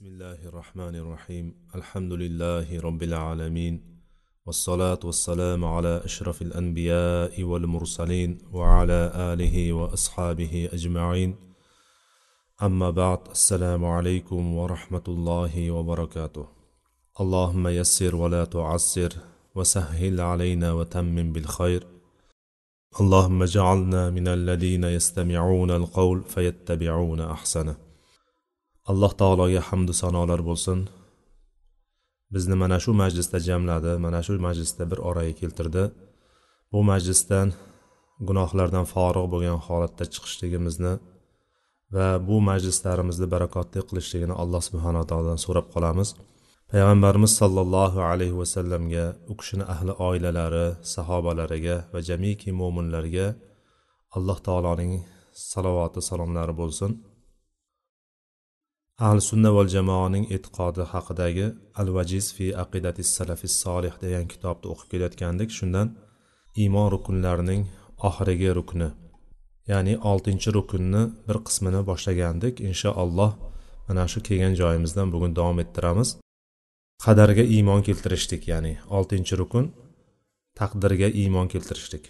بسم الله الرحمن الرحيم الحمد لله رب العالمين والصلاة والسلام على أشرف الأنبياء والمرسلين وعلى آله وأصحابه أجمعين أما بعد السلام عليكم ورحمة الله وبركاته اللهم يسر ولا تعسر وسهل علينا وتمم بالخير اللهم اجعلنا من الذين يستمعون القول فيتبعون أحسنه alloh taologa hamdu sanolar bo'lsin. Bizni mana shu majlisda jamladi mana shu majlisda bir oraga keltirdi. Bu majlisdan gunohlardan forig' bo'lgan holatda chiqishligimizni va bu majlislarimizni barakotli qilishligini alloh subhanaa taolodan so'rab qolamiz. Payg'ambarimiz sollallohu alayhi vasallamga u kishini ahli oilalari sahobalariga va jamiki mo'minlarga alloh taoloning salovati salomlari bo'lsin. Ahli sunna val jamoaning e'tiqodi haqidagi al vajiz fi aqidati salafis solih degan kitobni o'qib kelayotgandik. Shundan iymon rukunlarining oxirgi rukni ya'ni oltinchi rukunni bir qismini boshlagandik. Inshaalloh mana shu kelgan joyimizdan bugun davom ettiramiz. Qadarga iymon keltirishlik ya'ni oltinchi rukun taqdirga iymon keltirishlik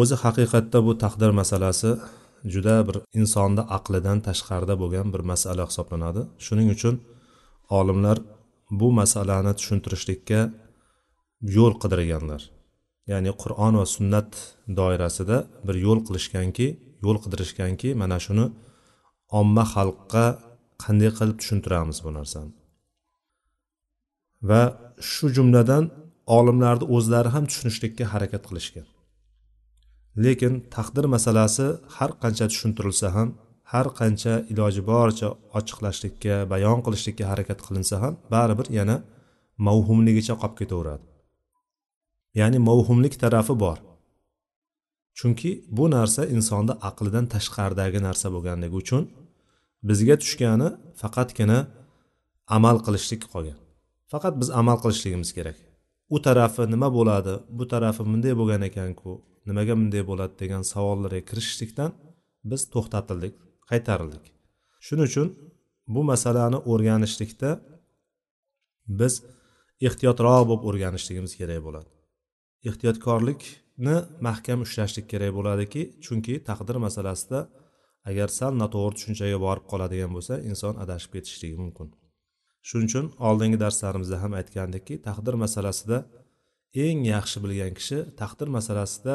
o'zi haqiqatda bu taqdir masalasi juda bir insonni aqlidan tashqarida bo'lgan bir masala hisoblanadi. Shuning uchun olimlar bu masalani tushuntirishlikka yo'l qidirganlar. Ya'ni qur'on va sunnat doirasida bir yo'l qilishganki yo'l qidirishganki mana shuni omma xalqqa qanday qilib tushuntiramiz bu narsani? Va shu jumladan olimlarni o'zlari ham tushunishlikka harakat qilishgan. Lekin taqdir masalasi har qancha tushuntirilsa ham har qancha iloji boricha ochiqlashlikka bayon qilishlikka harakat qilinsa ham baribir yana mavhumligicha qolib ketaveradi. Ya'ni mavhumlik tarafi bor. Chunki bu narsa insonni aqlidan tashqaridagi narsa bo'lganligi uchun bizga tushgani faqatgina amal qilishlik qolgan. Faqat biz amal qilishligimiz kerak. U tarafi nima bo'ladi? Bu tarafi bunday bo'lgan ekanku. Nimaga bunday bo'ladi degan savollarga kirishishlikdan biz to'xtatildik qaytarildik. Shuning uchun bu masalani o'rganishlikda biz ehtiyotroq bo'lib o'rganishligimiz kerak bo'ladi. Ehtiyotkorlikni mahkam ushlashlik kerak bo'ladiki chunki taqdir masalasida agar sal noto'g'ri tushunchaga borib qoladigan bo'lsa inson adashib ketishligi mumkin. Shuning uchun oldingi darslarimizda ham aytgandikki taqdir masalasida eng yaxshi bilgan kishi taqdir masalasida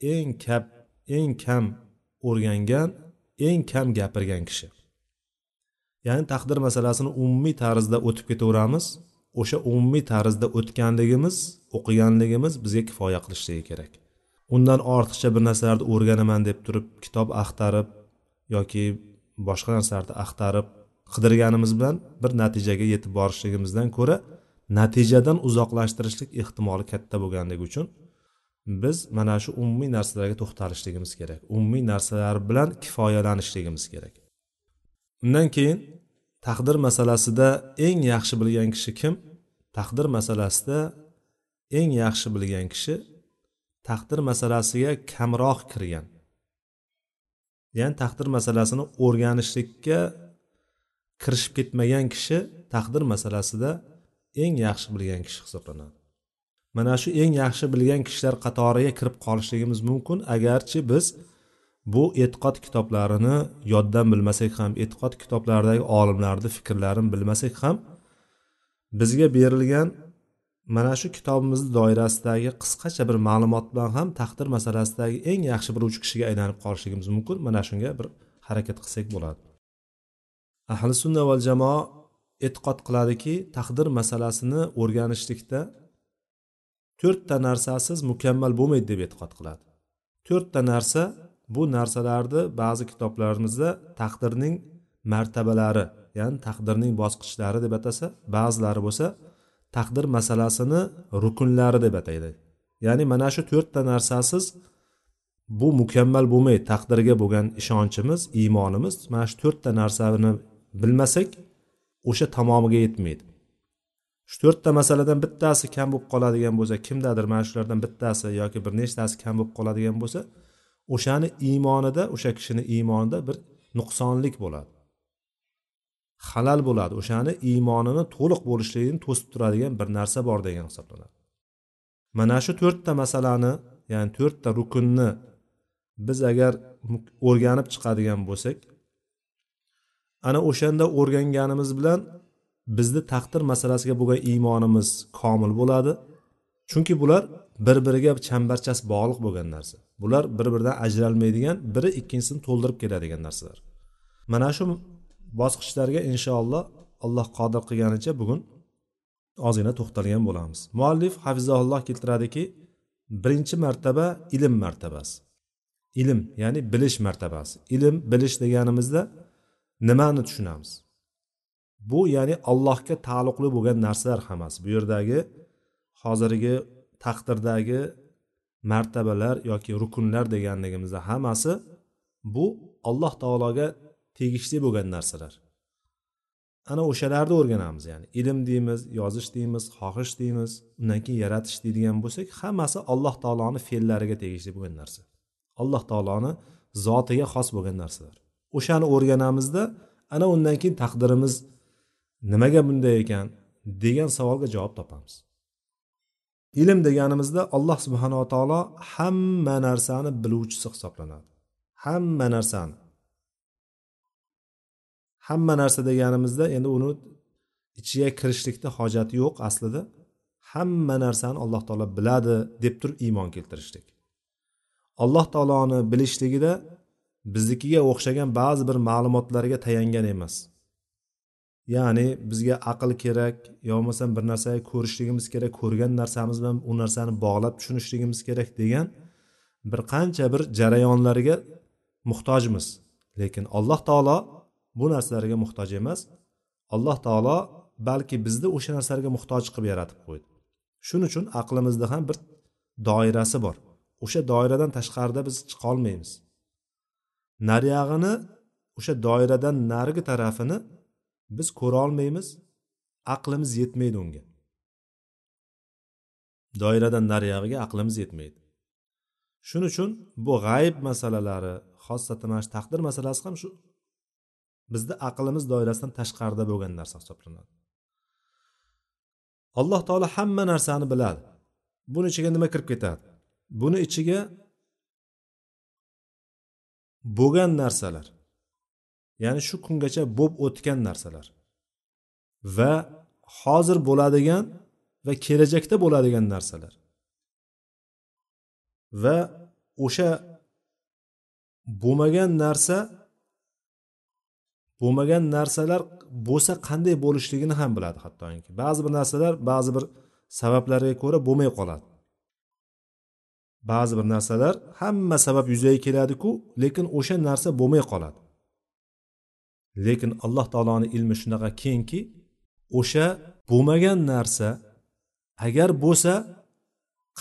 eng kap eng kam o'rgangan eng kam gapirgan kishi. Ya'ni taqdir masalasini umumiy tarzda o'tib ketaveramiz. O'sha umumiy tarzda o'tganligimiz o'qiganligimiz bizga kifoya qilishligi kerak. Undan ortiqcha bir narsalarni o'rganaman deb turib kitob axtarib yoki boshqa narsalarni axtarib qidirganimiz bilan bir natijaga yetib borishligimizdan ko'ra natijadan uzoqlashtirishlik ehtimoli katta bo'lganligi uchun biz mana shu umumiy narsalarga to'xtalishligimiz kerak. Umumiy narsalar bilan kifoyalanishligimiz kerak. Undan keyin taqdir masalasida eng yaxshi bilgan kishi kim? Taqdir masalasida eng yaxshi bilgan kishi taqdir masalasiga kamroq kirgan. Ya'ni taqdir masalasini o'rganishlikka kirishib ketmagan kishi taqdir masalasida eng yaxshi bilgan kishi hisoblanadi. Mana shu eng yaxshi bilgan kishilar qatoriga kirib qolishligimiz mumkin. Agarchi biz bu e'tiqod kitoblarini yoddan bilmasak ham e'tiqod kitoblaridagi olimlarni fikrlarini bilmasak ham bizga berilgan mana shu kitobimizni doirasidagi qisqacha bir ma'lumot bilan ham taqdir masalasidagi eng yaxshi biluvchi kishiga aylanib qolishligimiz mumkin. Mana shunga bir harakat qilsak bo'ladi. Ahli sunna val jamoa e'tiqod qiladiki taqdir masalasini o'rganishlikda to'rtta narsasiz mukammal bo'lmaydi deb e'tiqod qiladi. To'rtta narsa bu narsalarni ba'zi kitoblarimizda taqdirning martabalari ya'ni taqdirning bosqichlari deb atasa ba'zilari bo'lsa taqdir masalasini rukunlari deb ataydi. Ya'ni mana shu to'rtta narsasiz bu mukammal bo'lmaydi taqdirga bo'lgan ishonchimiz iymonimiz mana shu to'rtta narsani bilmasak o'sha tamomiga yetmaydi. Shu to'rtta masaladan bittasi kam bo'lib qoladigan bo'lsa kimdadir mana shulardan bittasi yoki bir nechtasi kam bo'lib qoladigan bo'lsa o'shani iymonida o'sha kishini iymonida bir nuqsonlik bo'ladi. Halal bo'ladi o'shani iymonini to'liq bo'lishligini to'sib turadigan bir narsa bor degan hisoblanadi. Mana shu to'rtta masalani ya'ni to'rtta rukunni biz agar o'rganib chiqadigan bo'lsak ana o'shanda o'rganganimiz bilan bizni taqdir masalasiga bo'lgan iymonimiz komil bo'ladi. Chunki bular bir biriga chambarchas bog'liq bo'lgan narsa. Bular bir biridan ajralmaydigan biri ikkinchisini to'ldirib keladigan narsalar. Mana shu bosqichlarga inshaalloh alloh qodir qilganicha bugun ozgina to'xtalgan bo'lamiz. Muallif hafizaulloh keltiradiki birinchi martaba ilm martabasi. Ilm ya'ni bilish martabasi. Ilm bilish deganimizda nimani tushunamiz? Bu ya'ni allohga taalluqli bo'lgan narsalar hammasi. Bu yerdagi hozirgi taqdirdagi martabalar yoki rukunlar deganligimizda hammasi bu alloh taologa tegishli bo'lgan narsalar. Ana o'shalarni o'rganamiz ya'ni ilm deymiz yozish deymiz xohish deymiz undan keyin yaratish deydigan bo'lsak hammasi alloh taoloni fe'llariga tegishli bo'lgan narsa. Alloh taoloni zotiga xos bo'lgan narsalar. O'shani o'rganamizda ana undan keyin taqdirimiz nimaga bunday ekan degan savolga javob topamiz. Ilm deganimizda alloh subhanava taolo hamma narsani biluvchisi hisoblanadi. Hamma narsani. Hamma narsa deganimizda endi uni ichiga kirishlikni hojati yo'q aslida. Hamma narsani alloh taolo biladi deb turib iymon keltirishlik. Alloh taoloni bilishligida biznikiga o'xshagan ba'zi bir ma'lumotlarga tayangan emas. Ya'ni bizga aql kerak yo bo'lmasam bir narsaga ko'rishligimiz kerak ko'rgan narsamiz bilan u narsani bog'lab tushunishligimiz kerak degan bir qancha bir jarayonlarga muhtojmiz. Lekin alloh taolo bu narsalarga muhtoj emas. Alloh taolo balki bizni o'sha narsalarga muhtoj qilib yaratib qo'ydi. Shuning uchun aqlimizda ham bir doirasi bor. O'sha doiradan tashqarida biz chiqolmaymiz nariyog'ini o'sha doiradan narigi tarafini biz ko'rolmaymiz aqlimiz yetmaydi unga. Doiradan nariyog'iga aqlimiz yetmaydi. Shuning uchun bu g'ayb masalalari xosatan mana shu taqdir masalasi ham shu bizni aqlimiz doirasidan tashqarida bo'lgan narsa hisoblanadi. Alloh taolo hamma narsani biladi. Buni ichiga nima kirib ketadi? Buni ichiga bo'lgan narsalar. Ya'ni shu kungacha bo'lib o'tgan narsalar. Va hozir bo'ladigan va kelajakda bo'ladigan narsalar. Va o'sha bo'lmagan narsa bo'lmagan narsalar bo'lsa qanday bo'lishligini ham biladi hattoki. Ba'zi bir narsalar ba'zi bir sabablarga ko'ra bo'lmay qoladi. Ba'zi bir narsalar hamma sabab yuzaga keladiku lekin o'sha narsa bo'lmay qoladi. Lekin alloh taoloni ilmi shunaqa kengki o'sha bo'lmagan narsa agar bo'lsa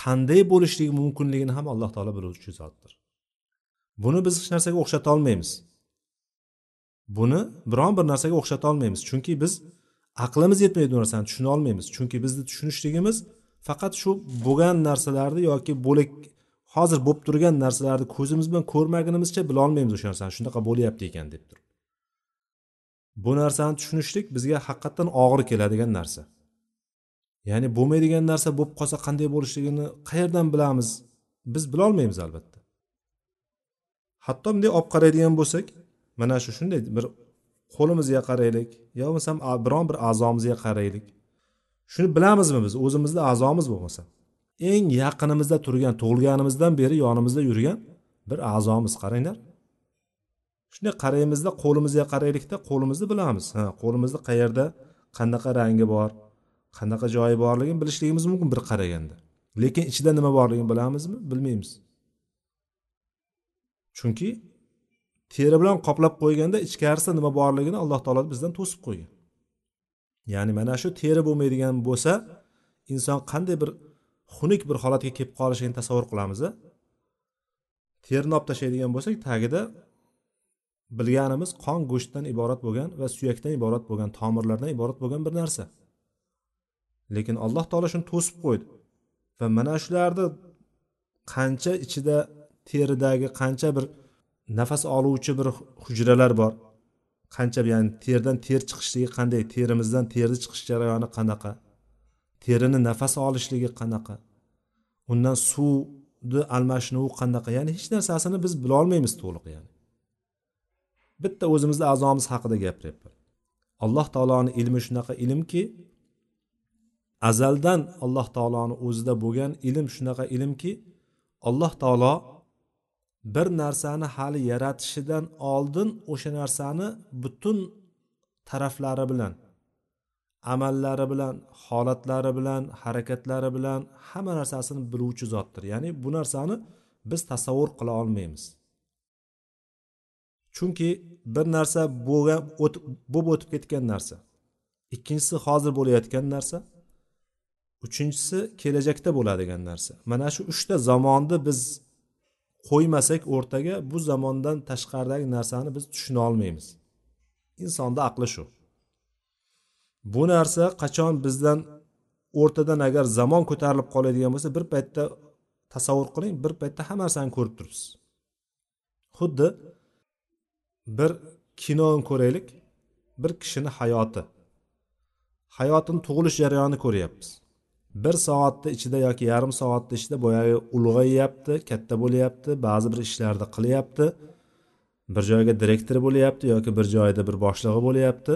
qanday bo'lishligi mumkinligini ham alloh taolo biluvchi zotdir. Buni biz hech narsaga o'xshata olmaymiz. Buni biron bir narsaga o'xshata olmaymiz. Chunki biz aqlimiz yetmaydi bu narsani tushuna olmaymiz. Chunki bizni tushunishligimiz faqat shu bo'lgan narsalarni yoki bo'lak hozir bo'lib turgan narsalarni ko'zimiz bilan ko'rmagunimizcha bilolmaymiz o'sha narsani. Shunaqa bo'lyapti ekan deb turib. Bu narsani tushunishlik bizga haqiqatdan og'ir keladigan narsa. Ya'ni bo'lmaydigan narsa bo'lib qolsa qanday bo'lishligini qayerdan bilamiz? Biz bilolmaymiz albatta. Hatto bunday olib qaraydigan bo'lsak mana shu shunday bir qo'limizga qaraylik yo bo'lmasam biron bir a'zomizga qaraylik. Shuni bilamizmi biz? O'zimizni a'zomiz bo'lmasa. Eng yaqinimizda turgan tug'ilganimizdan beri yonimizda yurgan bir a'zomiz qaranglar. Shunday qaraymizda qo'limizga qaraylikda qo'limizni bilamiz. Ha qo'limizni qayerda qanaqa rangi bor qanaqa joyi borligini bilishligimiz mumkin bir qaraganda. Lekin ichida nima borligini bilamizmi? Bilmaymiz. Chunki teri bilan qoplab qo'yganda ichkarisida nima borligini alloh taolo bizdan to'sib qo'ygan. Ya'ni mana shu teri bo'lmaydigan bo'lsa inson qanday bir xunuk bir holatga kelib qolishini tasavvur qilamiz terini olib tashlaydigan bo'lsak tagida bilganimiz qon go'shtdan iborat bo'lgan va suyakdan iborat bo'lgan tomirlardan iborat bo'lgan bir narsa. Lekin alloh taolo shuni to'sib qo'ydi. Va mana shularni qancha ichida teridagi qancha bir nafas oluvchi bir hujralar bor. Qancha ya'ni terdan ter chiqishligi qanday terimizdan terni chiqish jarayoni qanaqa terini nafas olishligi qanaqa undan suvni almashinuvi qanaqa ya'ni hech narsasini biz bilolmaymiz to'liq ya'ni. Bitta o'zimizni a'zomiz haqida gapiryapman. Alloh taoloni ilmi shunaqa ilmki azaldan alloh taoloni o'zida bo'lgan ilm shunaqa ilmki alloh taolo bir narsani hali yaratishidan oldin o'sha narsani butun taraflari bilan amallari bilan holatlari bilan harakatlari bilan hamma narsasini biluvchi zotdir. Ya'ni bu narsani biz tasavvur qila olmaymiz. Chunki bir narsa bo'lgan bo'lib o'tib ketgan narsa. Ikkinchisi hozir bo'layotgan narsa. Uchinchisi kelajakda bo'ladigan narsa. Mana shu uchta zamonni biz qo'ymasak o'rtaga bu zamondan tashqaridagi narsani biz tushuna olmaymiz. Insonni aqli shu. Bu narsa qachon bizdan o'rtadan agar zamon ko'tarilib qoladigan bo'lsa bir paytda tasavvur qiling bir paytda hamma narsani ko'rib turibsiz. Xuddi bir kinoni ko'raylik bir kishini hayoti. Hayotini tug'ilish jarayonini ko'ryapmiz. Bir soatni ichida yoki yarim soatni ichida boyagi ulg'ayyapti katta bo'lyapti ba'zi bir ishlarni qilyapti bir joyga direktor bo'lyapti yoki bir joyda bir boshlig'i bo'lyapti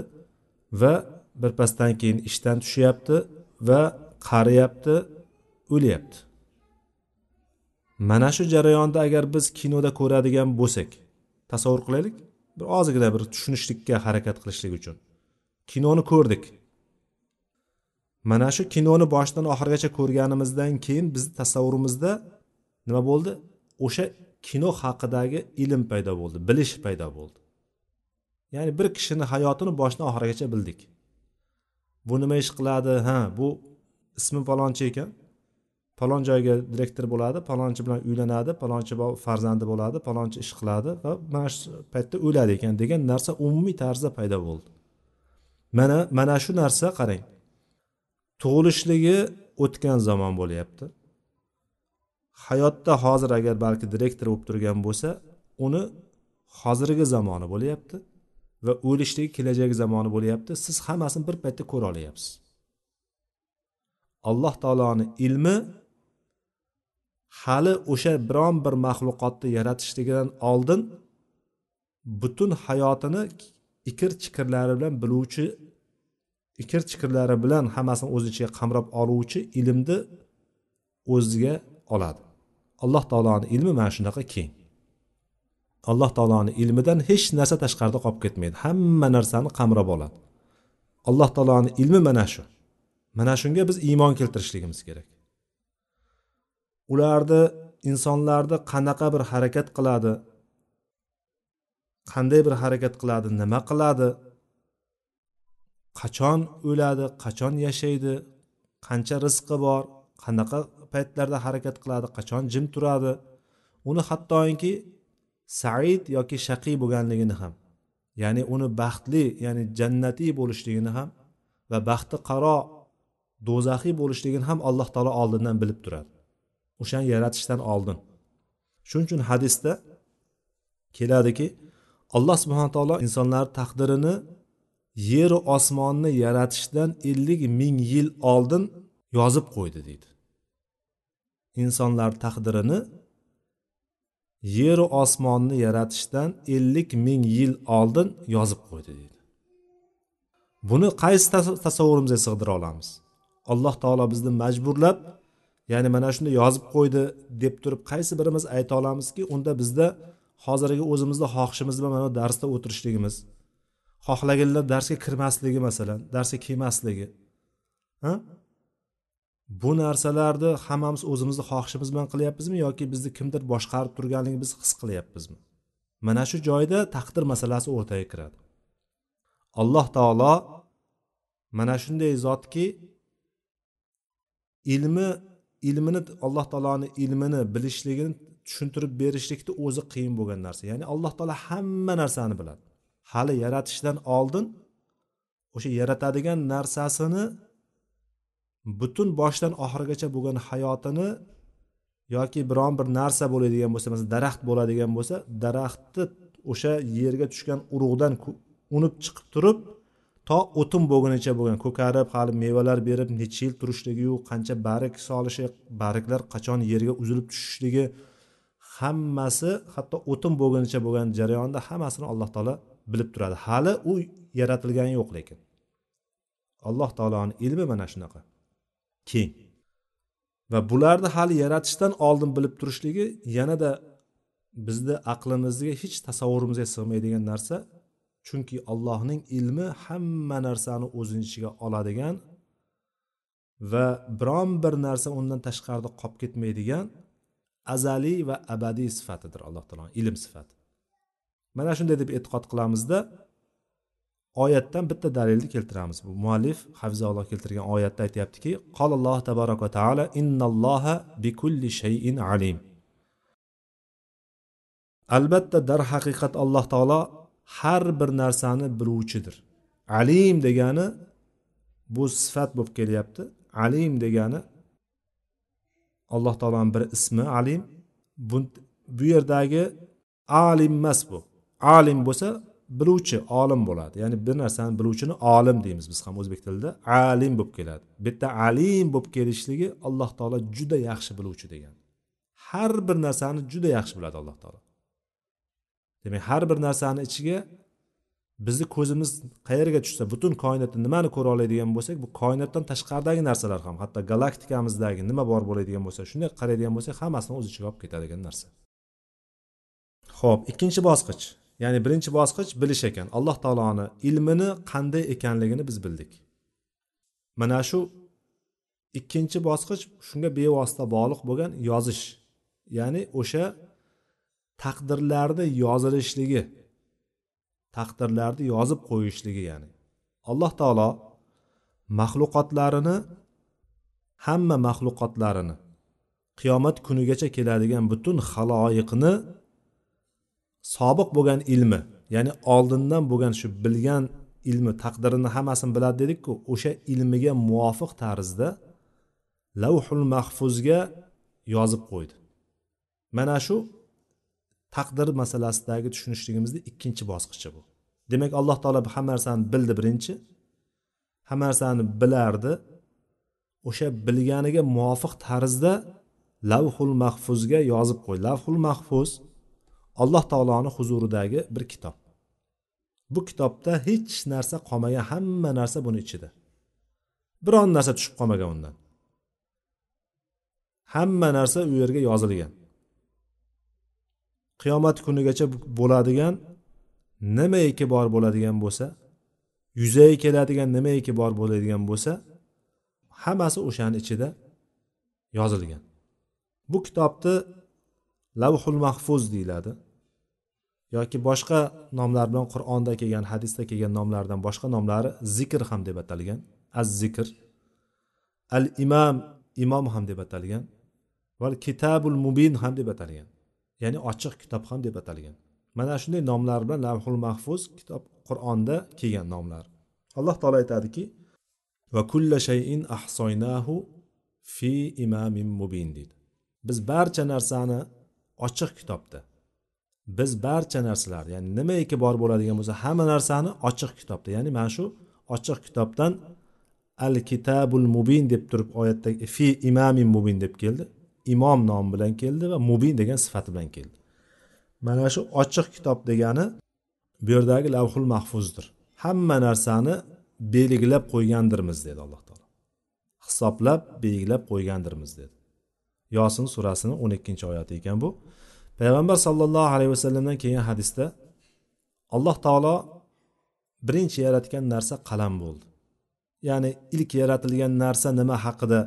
va birpasdan keyin ishdan tushyapti va qariyapti o'lyapti. Mana shu jarayonda agar biz kinoda ko'radigan bo'lsak tasavvur qilaylik bir ozgina bir tushunishlikka harakat qilishlik uchun. Kinoni ko'rdik. Mana shu kinoni boshidan oxirigacha ko'rganimizdan keyin bizni tasavvurimizda nima bo'ldi? O'sha kino haqidagi ilm paydo bo'ldi bilish paydo bo'ldi. Ya'ni bir kishini hayotini boshidan oxirigacha bildik. Bu nima ish qiladi? Ha bu ismi falonchi ekan. Palon joyga direktor bo'ladi palonchi bilan uylanadi palonchi farzandi bo'ladi palonchi ish qiladi va mana shu paytda o'ladi ekan degan narsa umumiy tarzda paydo bo'ldi. Mana mana shu narsa qarang tug'ilishligi o'tgan zamon bo'lyapti. Hayotda hozir agar balki direktor bo'lib turgan bo'lsa uni hozirgi zamoni bo'lyapti va o'lishligi kelajak zamoni bo'lyapti. Siz hammasini bir paytda ko'ra olyapsiz. Alloh taoloni ilmi hali o'sha biron bir maxluqotni yaratishligidan oldin butun hayotini ikir chikirlari bilan biluvchi ikir chikirlari bilan hammasini o'z ichiga qamrab oluvchi ilmni o'ziga oladi. Alloh taoloni ilmi mana shunaqa keng. Alloh taoloni ilmidan hech narsa tashqarida qolib ketmaydi. Hamma narsani qamrab oladi. Alloh taoloni ilmi mana shu. Mana shunga biz iymon keltirishligimiz kerak. Ularni insonlarni qanaqa bir harakat qiladi? Qanday bir harakat qiladi? Nima qiladi? Qachon o'ladi? Qachon yashaydi? Qancha rizqi bor? Qanaqa paytlarda harakat qiladi? Qachon jim turadi? Uni hattoki said yoki shaqiy bo'lganligini ham ya'ni uni baxtli ya'ni jannatiy bo'lishligini ham va baxti qaro do'zaxiy bo'lishligini ham alloh taolo oldindan bilib turadi. O'shani yaratishdan oldin. Shuning uchun hadisda keladiki alloh subhana taolo insonlar taqdirini yeru osmonni yaratishdan ellik ming yil oldin yozib qo'ydi deydi. Insonlar taqdirini yeru osmonni yaratishdan ellik ming yil oldin yozib qo'ydi deydi. Buni qaysi tasavvurimizga sig'dira olamiz? Alloh taolo bizni majburlab ya'ni mana shunday yozib qo'ydi deb turib qaysi birimiz ayta olamizki unda bizda hozirgi o'zimizni xohishimiz bilan mana bu darsda o'tirishligimiz xohlaganlar darsga kirmasligi masalan darsga kelmasligi ha? Bu narsalarni hammamiz o'zimizni xohishimiz bilan qilyapmizmi yoki bizni kimdir boshqarib turganligini biz his qilyapmizmi? Mana shu joyda taqdir masalasi o'rtaga kiradi. Alloh taolo mana shunday zotki ilmi ilmini alloh taoloni ilmini bilishligini tushuntirib berishlikni o'zi qiyin bo'lgan narsa. Ya'ni alloh taolo hamma narsani biladi. Hali yaratishdan oldin o'sha yaratadigan narsasini butun boshdan oxirigacha bo'lgan hayotini yoki biron bir narsa bo'ladigan bo'lsa masalan daraxt bo'ladigan bo'lsa daraxtni o'sha yerga tushgan urug'dan unib chiqib turib to o'tin bo'lgunicha bo'lgan. Ko'karib hali mevalar berib necha yil turishligiyu qancha barik solishi bariklar qachon yerga uzilib tushishligi hammasi hatto o'tin bo'lgunicha bo'lgan jarayonda hammasini alloh taolo bilib turadi. Hali u yaratilgani yo'q lekin alloh taoloni ilmi mana shunaqa. Keng. Va bularni hali yaratishdan oldin bilib turishligi yanada bizni aqlimizga hech tasavvurimizga sig'maydigan narsa chunki allohning ilmi hamma narsani o'zini ichiga oladigan va biron bir narsa undan tashqarida qolib ketmaydigan azaliy va abadiy sifatidir alloh taoloni ilm sifati. Mana shunday deb e'tiqod qilamizda oyatdan bitta dalilni keltiramiz. Bu muallif hafizalloh keltirgan oyatda aytyaptiki qolalloh tabaraka va taala innalloha bikulli shayin alim. Albatta darhaqiqat alloh taolo har bir narsani biluvchidir. Alim degani bu sifat bo'lib kelyapti. Alim degani alloh taoloni bir ismi alim. Bu, bu yerdagi alim emas bu. Alim bo'lsa biluvchi olim bo'ladi. Ya'ni bir narsani biluvchini olim deymiz biz ham o'zbek tilida. Alim bo'lib keladi. Bu yerda alim bo'lib kelishligi alloh taolo juda yaxshi biluvchi degan. Har bir narsani juda yaxshi biladi alloh taolo. Demak har bir narsani ichiga bizni ko'zimiz qayerga tushsa butun koinotni nimani ko'ra oladigan bo'lsak bu koinotdan tashqaridagi narsalar ham hatto galaktikamizdagi nima bor bo'ladigan bo'lsa shunday qaraydigan bo'lsak hammasini o'z ichiga olib ketadigan narsa. Ho'p ikkinchi bosqich. Ya'ni birinchi bosqich bilish ekan. Alloh taoloni ilmini qanday ekanligini biz bildik. Mana shu ikkinchi bosqich shunga bevosita bog'liq bo'lgan yozish. Ya'ni o'sha taqdirlarni yozilishligi taqdirlarni yozib qo'yishligi ya'ni alloh taolo maxluqotlarini hamma maxluqotlarini qiyomat kunigacha keladigan butun haloyiqni sobiq bo'lgan ilmi ya'ni oldindan bo'lgan shu bilgan ilmi taqdirini hammasini biladi dedikku o'sha ilmiga muvofiq tarzda lavhul mahfuzga yozib qo'ydi. Mana shu taqdir masalasidagi tushunishligimizni ikkinchi bosqichi bu. Demak alloh taolo hamma narsani bildi birinchi hamma narsani bilardi. O'sha bilganiga muvofiq tarzda lavhul mahfuzga yozib qo'ydi lavhul mahfuz alloh taoloni huzuridagi bir kitob. Bu kitobda hech narsa qolmagan hamma narsa buni ichida. Biron narsa tushib qolmagan undan. Hamma narsa u yerga yozilgan. Qiyomat kunigacha bo'ladigan nimaiki bor bo'ladigan bo'lsa yuzaga keladigan nimaiki bor bo'ladigan bo'lsa hammasi o'shani ichida yozilgan. Bu kitobni lavhul mahfuz deyiladi yoki boshqa nomlar bilan qur'onda kelgan hadisda kelgan nomlardan boshqa nomlari zikr ham deb atalgan. Az zikr al imam imom ham deb atalgan va kitabul mubin ham deb atalgan. Ya'ni ochiq kitobxon deb atalgan. Mana shunday nomlar bilan lavhul mahfuz kitob qur'onda kelgan nomlar. Alloh taolo aytadiki va kulla shayin ahsoynahu fi imamin mubin deydi. Biz barcha narsani ochiq kitobda biz barcha narsalar ya'ni nimaiki bor bo'ladigan bo'lsa hamma narsani ochiq kitobda ya'ni mana shu ochiq kitobdan al kitabul mubin deb turib oyatda fi imamin mubin deb keldi. Imom nomi bilan keldi va mubin degan sifati bilan keldi. Mana shu ochiq kitob degani bu yerdagi lavhul mahfuzdir. Hamma narsani belgilab qo'ygandirmiz dedi alloh taolo. Hisoblab belgilab qo'ygandirmiz dedi. Yosin surasini o'n ikkinchi oyati ekan bu. Payg'ambar sollallohu alayhi vasallamdan kelgan hadisda alloh taolo birinchi yaratgan narsa qalam bo'ldi. Ya'ni ilk yaratilgan narsa nima haqida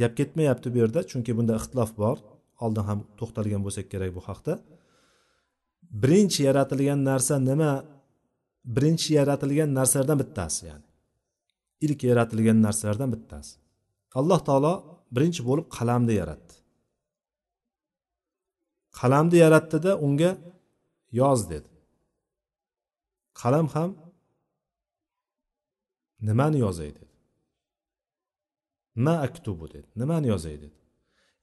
gap ketmayapti bu yerda chunki bunda ixtilof bor. Oldin ham to'xtalgan bo'lsak kerak bu haqda. Birinchi yaratilgan narsa nima? Birinchi yaratilgan narsalardan bittasi ya'ni. Ilk yaratilgan narsalardan bittasi. Alloh taolo birinchi bo'lib qalamni yaratdi. Qalamni yaratdida unga yoz dedi. Qalam ham nimani yozay dedi ma aktubu dedi. Nimani yozay dedi.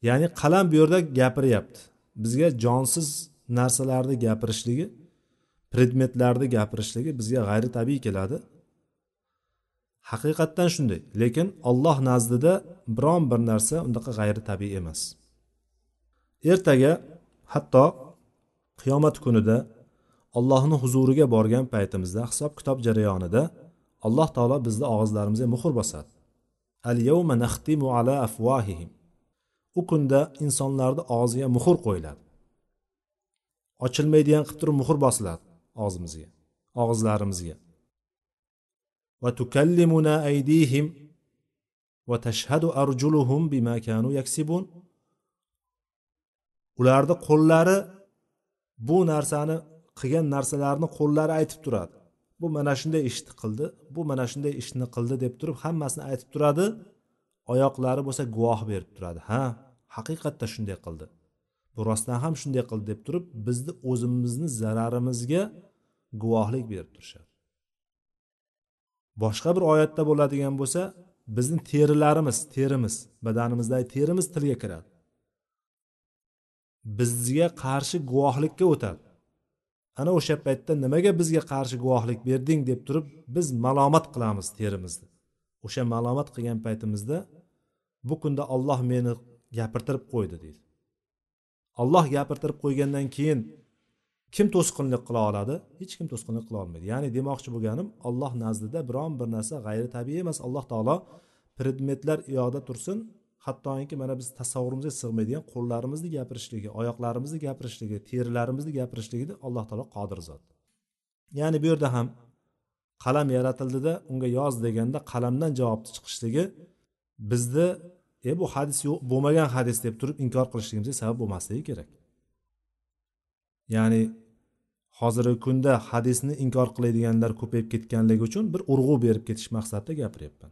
Ya'ni qalam bu yerda gapiryapti. Bizga jonsiz narsalarni gapirishligi predmetlarni gapirishligi bizga g'ayri tabiiy keladi. Haqiqatdan shunday. Lekin olloh nazdida biron bir narsa undaqa g'ayri tabiiy emas. Ertaga hatto qiyomat kunida allohni huzuriga borgan paytimizda hisob kitob jarayonida alloh taolo bizni og'izlarimizga muhr bosadi. Al yawma naxtimu ala afvahihim u kunda insonlarni og'ziga muhr qo'yiladi. Ochilmaydigan qilib turib muhr bosiladi og'zimizga og'izlarimizga. Va tukallimuna aydihim va tashhadu arjuluhum bima kanu yaksibun. Ularni qo'llari bu narsani qilgan narsalarini qo'llari aytib turadi. Bu mana shunday ishni qildi bu mana shunday ishni qildi deb turib hammasini aytib turadi. Oyoqlari bo'lsa guvoh berib turadi. Ha haqiqatda shunday qildi. Bu rostdan ham shunday qildi deb turib bizni o'zimizni zararimizga guvohlik berib turishadi. Boshqa bir oyatda bo'ladigan bo'lsa bizni terilarimiz terimiz badanimizdagi terimiz tilga kiradi. Bizga qarshi guvohlikka o'tadi. Ana o'sha paytda nimaga bizga qarshi guvohlik berding deb turib biz malomat qilamiz terimizni o'sha malomat qilgan paytimizda bu kunda olloh meni gapirtirib qo'ydi deydi. Olloh gapirtirib qo'ygandan keyin kim to'sqinlik qila oladi? Hech kim to'sqinlik qila olmaydi. Ya'ni demoqchi bo'lganim olloh nazdida biron bir narsa g'ayri tabiiy emas. Alloh taolo predmetlar uyoqda tursin hattoki mana biz tasavvurimizga sig'maydigan qo'llarimizni gapirishligi oyoqlarimizni gapirishligi terilarimizni gapirishligini alloh taolo qodir zot. Ya'ni bu yerda ham qalam yaratildida unga yoz deganda qalamdan javobni chiqishligi bizni e bu hadis yo'q bo'lmagan hadis deb turib inkor qilishligimizga sabab bo'lmasligi kerak. Ya'ni hozirgi kunda hadisni inkor qiladiganlar ko'payib ketganligi uchun bir urg'u berib ketish maqsadida gapiryapman.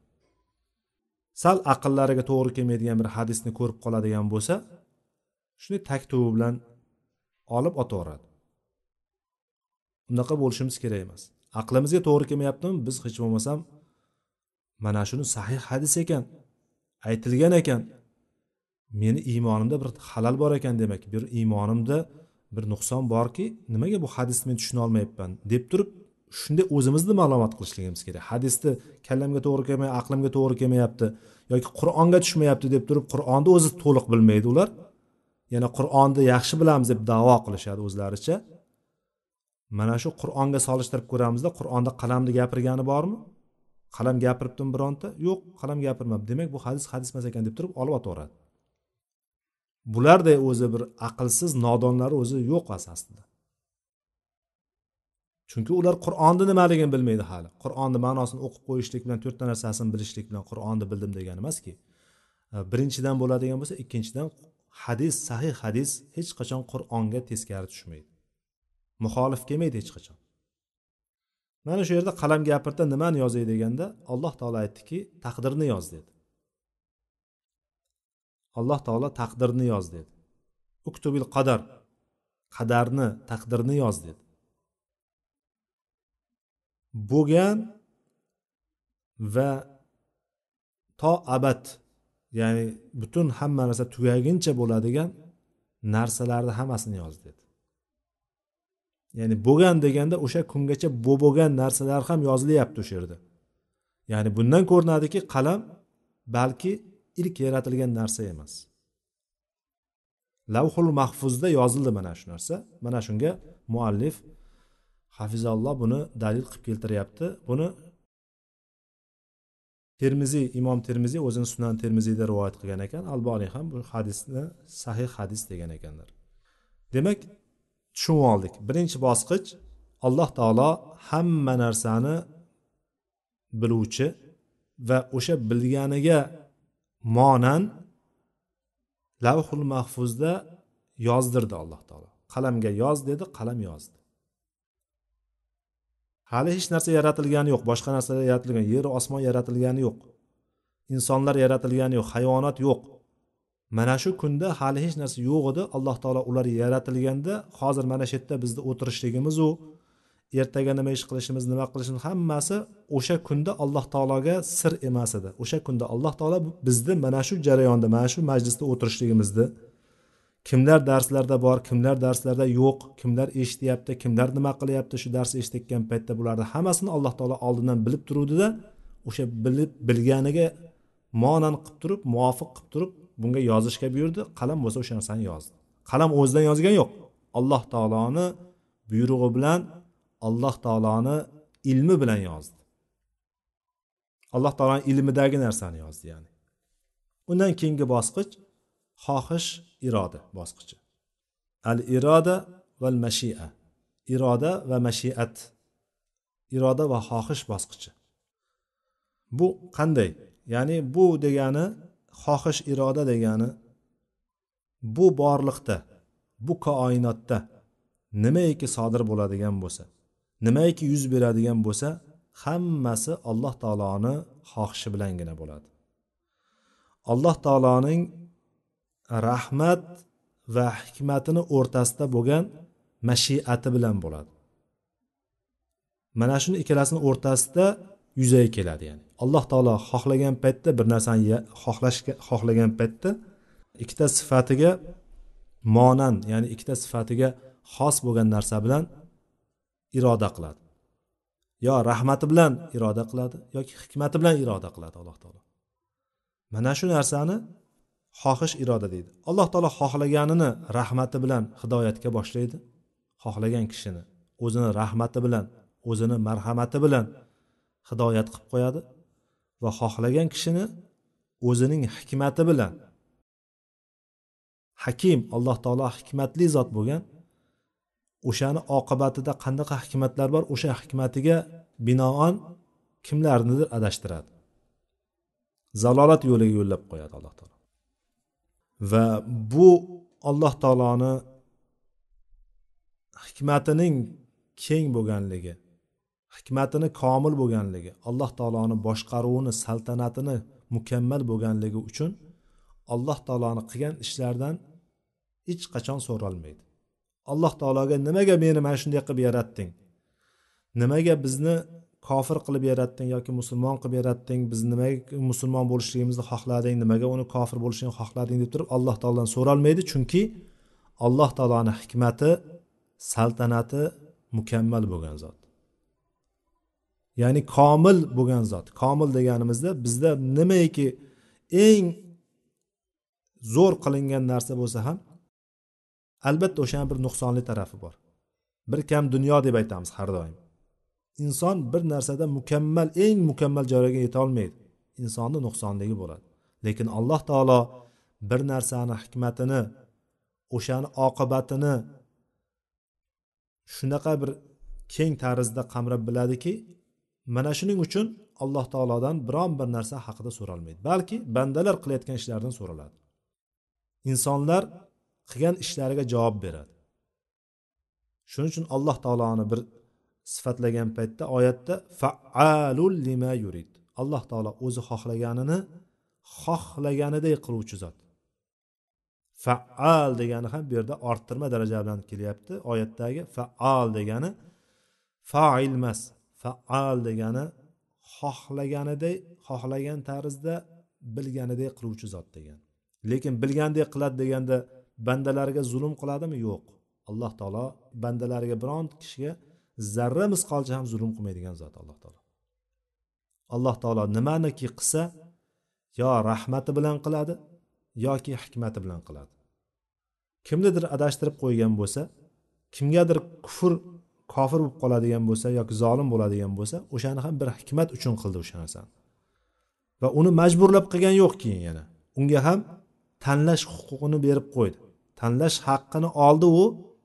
Sal aqllariga to'g'ri kelmaydigan bir hadisni ko'rib qoladigan bo'lsa shunday taktubi bilan olib otaveradi. Unaqa bo'lishimiz kerak emas. Aqlimizga to'g'ri kelmayaptimi? Biz hech bo'lmasam mana shuni sahih hadis ekan aytilgan ekan. Meni iymonimda bir halal bor ekan demak bir iymonimda bir nuqson borki nimaga bu hadisni men tushuna olmayapman deb turib shunda o'zimizni ma'lumot qilishligimiz kerak. Hadisni kallamga to'g'ri kelmay aqlimga to'g'ri kelmayapti yoki qur'onga tushmayapti deb turib qur'onni o'zi to'liq bilmaydi ular. Yana qur'onni yaxshi bilamiz deb davo qilishadi o'zlaricha. Mana shu qur'onga solishtirib ko'ramizda qur'onda qalamni gapirgani bormi? Qalam gapiribdimi bironta? Yo'q qalam gapirmabdi. Demak bu hadis hadis emas ekan deb turib olib otaveradi. Bularday o'zi bir aqlsiz nodonlar o'zi yo'q aslida chunki ular qur'onni nimaligini bilmaydi hali. Qur'onni ma'nosini o'qib qo'yishlik bilan to'rtta narsasini bilishlik bilan qur'onni bildim degani emaski e, birinchidan bo'ladigan bo'lsa ikkinchidan hadis sahih hadis hech qachon qur'onga teskari tushmaydi. Muxolif kelmaydi hech qachon. Mana shu yerda qalam gapirda nimani yozay deganda alloh taolo aytdiki taqdirni yoz dedi. Alloh taolo taqdirni yoz dedi. Uktubil qadar qadarni taqdirni yoz dedi. Bo'lgan va to abad ya'ni butun hamma narsa tugaguncha bo'ladigan narsalarni hammasini yoz dedi. Ya'ni bo'lgan deganda o'sha kungacha bo'lgan narsalar ham yozilyapti o'sha yerda. Ya'ni bundan ko'rinadiki qalam balki ilk yaratilgan narsa emas. Lavhul mahfuzda yozildi mana shu narsa. Mana shunga muallif hafizalloh buni dalil qilib keltiryapti. Buni termiziy imom termiziy o'zini sunan termiziyda rivoyat qilgan ekan. Alboniy ham bu hadisni sahih hadis degan ekanlar. Demak tushunib oldik. Birinchi bosqich alloh taolo hamma narsani biluvchi va o'sha bilganiga monan lavhul mahfuzda yozdirdi alloh taolo. Qalamga yoz dedi qalam yozdi. Hali hech narsa yaratilgani yo'q boshqa narsalar yaratilgan yer osmon yaratilgani yo'q. Insonlar yaratilgani yo'q hayvonot yo'q. Mana shu kunda hali hech narsa yo'q edi alloh taolo ular yaratilganda hozir mana shu yerda bizni o'tirishligimizu ertaga nima ish qilishimiz nima qilishimiz hammasi o'sha kunda alloh taologa sir emas edi. O'sha kunda alloh taolo bizni mana shu jarayonda mana shu majlisda o'tirishligimizni kimlar darslarda bor kimlar darslarda yo'q kimlar eshityapti kimlar nima qilyapti shu darsni eshitayotgan paytda bularni hammasini alloh taolo oldindan bilib turuvdida o'sha bilib bilganiga monan qilib turib muvofiq qilib turib bunga yozishga buyurdi. Qalam bo'lsa o'sha narsani yozdi. Qalam o'zidan yozgan yo'q. Alloh taoloni buyrug'i bilan alloh taoloni ilmi bilan yozdi. Alloh taoloni ilmidagi narsani yozdi ya'ni. Undan keyingi bosqich xohish iroda bosqichi. Al iroda val mashia. Iroda va mashiat. Iroda va xohish bosqichi. Bu qanday? Ya'ni bu degani xohish iroda degani bu borliqda bu koinotda nimaiki sodir bo'ladigan bo'lsa nimaiki yuz beradigan bo'lsa hammasi alloh taoloni xohishi bilangina bo'ladi. Alloh taoloning rahmat va hikmatini o'rtasida bo'lgan mashiati bilan bo'ladi. Mana shuni ikkalasini o'rtasida yuzaga keladi ya'ni alloh taolo xohlagan paytda bir narsani xohlash xohlagan paytda ikkita sifatiga monan ya'ni ikkita sifatiga xos bo'lgan narsa bilan iroda qiladi. Yo rahmati bilan iroda qiladi yoki hikmati bilan iroda qiladi alloh taolo. Mana shu narsani xohish iroda deydi. Alloh taolo xohlaganini rahmati bilan hidoyatga boshlaydi. Xohlagan kishini o'zini rahmati bilan o'zini marhamati bilan hidoyat qilib qo'yadi va xohlagan kishini o'zining hikmati bilan. Hakim alloh taolo hikmatli zot bo'lgan. O'shani oqibatida qanaqa hikmatlar bor? O'sha hikmatiga binoan kimlarnidir adashtiradi. Zalolat yo'liga yo'llab qo'yadi alloh taolo. Va bu alloh taoloni hikmatining keng bo'lganligi hikmatini komil bo'lganligi alloh taoloni boshqaruvini saltanatini mukammal bo'lganligi uchun alloh taoloni qilgan ishlaridan hech qachon so'ralmaydi. Alloh taologa nimaga meni mana shunday qilib yaratding nimaga bizni kofir qilib yaratding yoki musulmon qilib yaratding biz nimaga musulmon bo'lishligimizni xohlading nimaga uni kofir bo'lishini xohlading deb turib alloh taolodan so'ralmaydi. Chunki alloh taoloni hikmati saltanati mukammal bo'lgan zot. Ya'ni komil bo'lgan zot. Komil deganimizda bizda nimaiki eng zo'r qilingan narsa bo'lsa ham albatta o'shani bir nuqsonli tarafi bor. Bir kam dunyo deb aytamiz har doim. Inson bir narsada mukammal eng mukammal joyga yetolmaydi insonni nuqsonligi bo'ladi. Lekin alloh taolo bir narsani hikmatini o'shani oqibatini shunaqa bir keng tarzda qamrab biladiki mana shuning uchun alloh taolodan biron bir narsa haqida so'ralmaydi. Balki bandalar qilayotgan ishlaridan so'raladi. Insonlar qilgan ishlariga javob beradi. Shuning uchun alloh taoloni bir sifatlagan paytda oyatda faalul lima yurid alloh taolo o'zi xohlaganini xohlaganiday qiluvchi zot. Faal degani ham bu yerda orttirma daraja bilan kelyapti. Oyatdagi faal degani fail emas faal degani xohlaganiday xohlagan tarzda bilganiday qiluvchi zot degan. Lekin bilgandek qiladi deganda bandalariga zulm qiladimi? Yo'q. Alloh taolo bandalariga biron kishiga zarra misqolcha ham zulm qilmaydigan zot alloh taolo. Alloh taolo nimaniki qilsa yo rahmati bilan qiladi yoki hikmati bilan qiladi. Kimnidir adashtirib qo'ygan bo'lsa kimgadir kufr kofir bo'lib qoladigan bo'lsa yoki zolim bo'ladigan bo'lsa o'shani ham bir hikmat uchun qildi o'sha narsani va uni majburlab qilgani yo'q keyin yana. Unga ham tanlash huquqini berib qo'ydi. Tanlash haqqini oldi u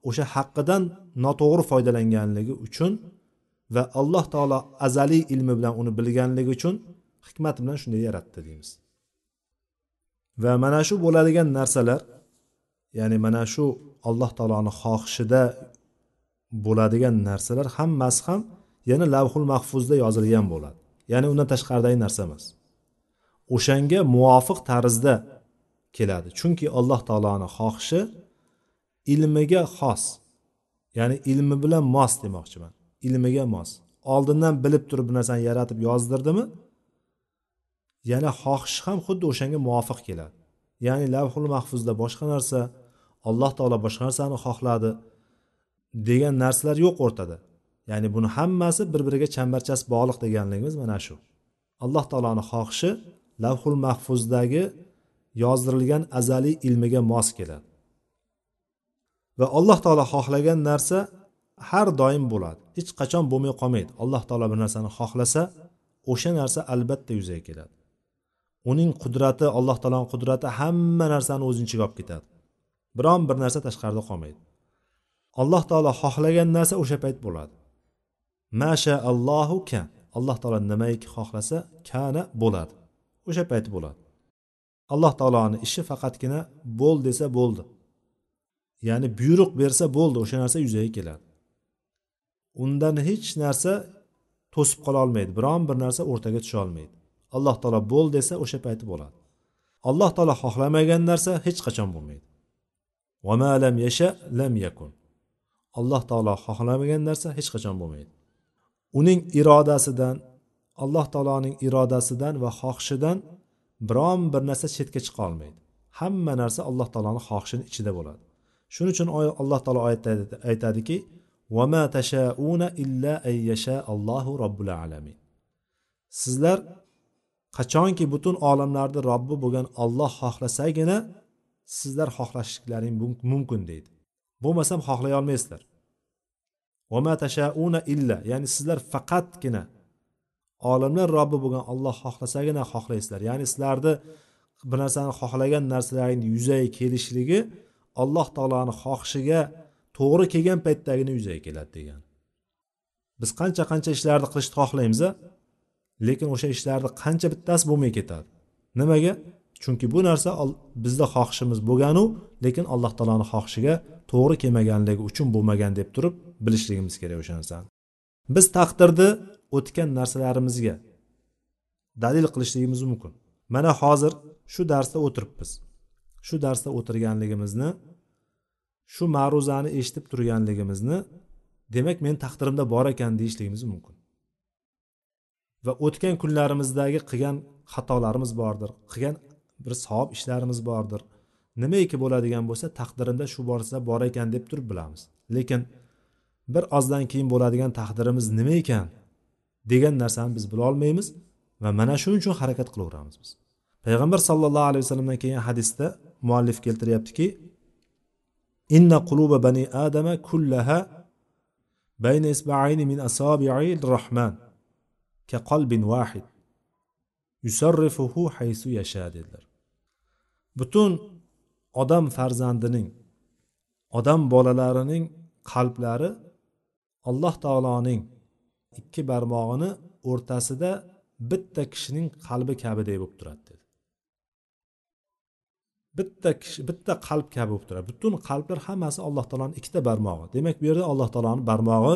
o'sha haqqidan noto'g'ri foydalanganligi uchun va alloh taolo azaliy ilmi bilan uni bilganligi uchun hikmat bilan shunday yaratdi deymiz. Va mana shu bo'ladigan narsalar ya'ni mana shu alloh taoloni xohishida bo'ladigan narsalar hammasi ham yana lavhul mahfuzda yozilgan bo'ladi. Ya'ni undan tashqaridagi narsa emas. O'shanga muvofiq tarzda keladi. Chunki alloh taoloni xohishi ilmiga xos. Ya'ni ilmi bilan mos demoqchiman. Ilmiga mos. Oldindan bilib turib bir narsani yaratib yozdirdimi? Yana xohishi ham xuddi o'shanga muvofiq keladi. Ya'ni lavhul mahfuzda boshqa narsa alloh taolo boshqa narsani xohladi degan narsalar yo'q o'rtada. Ya'ni buni hammasi bir biriga chambarchas bog'liq deganligimiz mana shu. Alloh taoloni xohishi lavhul mahfuzdagi yozdirilgan azaliy ilmiga mos keladi. Va alloh taolo xohlagan narsa har doim bo'ladi. Hech qachon bo'lmay qolmaydi. Alloh taolo bir narsani xohlasa o'sha narsa albatta yuzaga keladi. Uning qudrati alloh taoloni qudrati hamma narsani o'z ichiga olib ketadi. Biron bir narsa tashqarida qolmaydi. Alloh taolo xohlagan narsa o'sha payt bo'ladi. Masha allohu kan alloh taolo nimaiki xohlasa kana bo'ladi. O'sha payt bo'ladi. Alloh taoloni ishi faqatgina bo'l desa bo'ldi. Ya'ni buyruq bersa bo'ldi o'sha narsa yuzaga keladi. Undan hech narsa to'sib qola olmaydi biron bir narsa o'rtaga tusha olmaydi. Alloh taolo bo'l desa o'sha payti bo'ladi. Alloh taolo xohlamagan narsa hech qachon bo'lmaydi. Lam yasha lam yakun. Alloh taolo xohlamagan narsa hech qachon bo'lmaydi. Uning irodasidan alloh taoloning irodasidan va xohishidan biron bir narsa chetga chiqa olmaydi. Hamma narsa alloh taoloni xohishini ichida bo'ladi. Shuning uchun alloh taolo oyatda aytadiki vama tashauna illa an allohu robbil alamin. Sizlar qachonki butun olamlarni robbi bo'lgan olloh xohlasagina sizlar xohlashliklaring mumkin deydi. Bo'lmasam xohlay olmaysizlar. Vama tashauna illa ya'ni sizlar faqatgina olamlar robbi bo'lgan olloh xohlasagina xohlaysizlar. Ya'ni sizlarni bir narsani xohlagan narsalaringni yuzaga kelishligi alloh taoloni xohishiga to'g'ri kelgan paytdagina yuzaga keladi degan. Biz qancha qancha ishlarni qilishni xohlaymiz lekin o'sha ishlarni qancha bittasi bo'lmay ketadi. Nimaga? Chunki bu narsa bizda xohishimiz bo'lganu lekin alloh taoloni xohishiga to'g'ri kelmaganligi uchun bo'lmagan deb turib bilishligimiz kerak o'sha narsani. Biz taqdirni o'tgan narsalarimizga dalil qilishligimiz mumkin. Mana hozir shu darsda o'tiribmiz. Shu darsda o'tirganligimizni shu ma'ruzani eshitib turganligimizni demak meni taqdirimda bor ekan deyishligimiz mumkin. Va o'tgan kunlarimizdagi qilgan xatolarimiz bordir qilgan bir savob ishlarimiz bordir. Nimaiki bo'ladigan bo'lsa taqdirimda shu borsa bor ekan deb turib bilamiz. Lekin bir ozdan keyin bo'ladigan taqdirimiz nima ekan degan narsani biz bilolmaymiz va mana shuning uchun harakat qilaveramiz biz. Payg'ambar sollallohu alayhi vasallamdan kelgan hadisda muallif keltiryaptiki inna quluba bani adama kullaha bayna isba'ayni min asobi'il rahman ka qalbin vahid yusarrifuhu haysu yasha dedilar. Butun odam farzandining odam bolalarining qalblari alloh taoloning ikki barmog'ini o'rtasida bitta kishining qalbi kabiday bo'lib turadi. Bitta kishi bitta qalb kabi bo'lib turadi. Butun qalblar hammasi alloh taoloni ikkita barmog'i. Demak bu yerda alloh taoloni barmog'i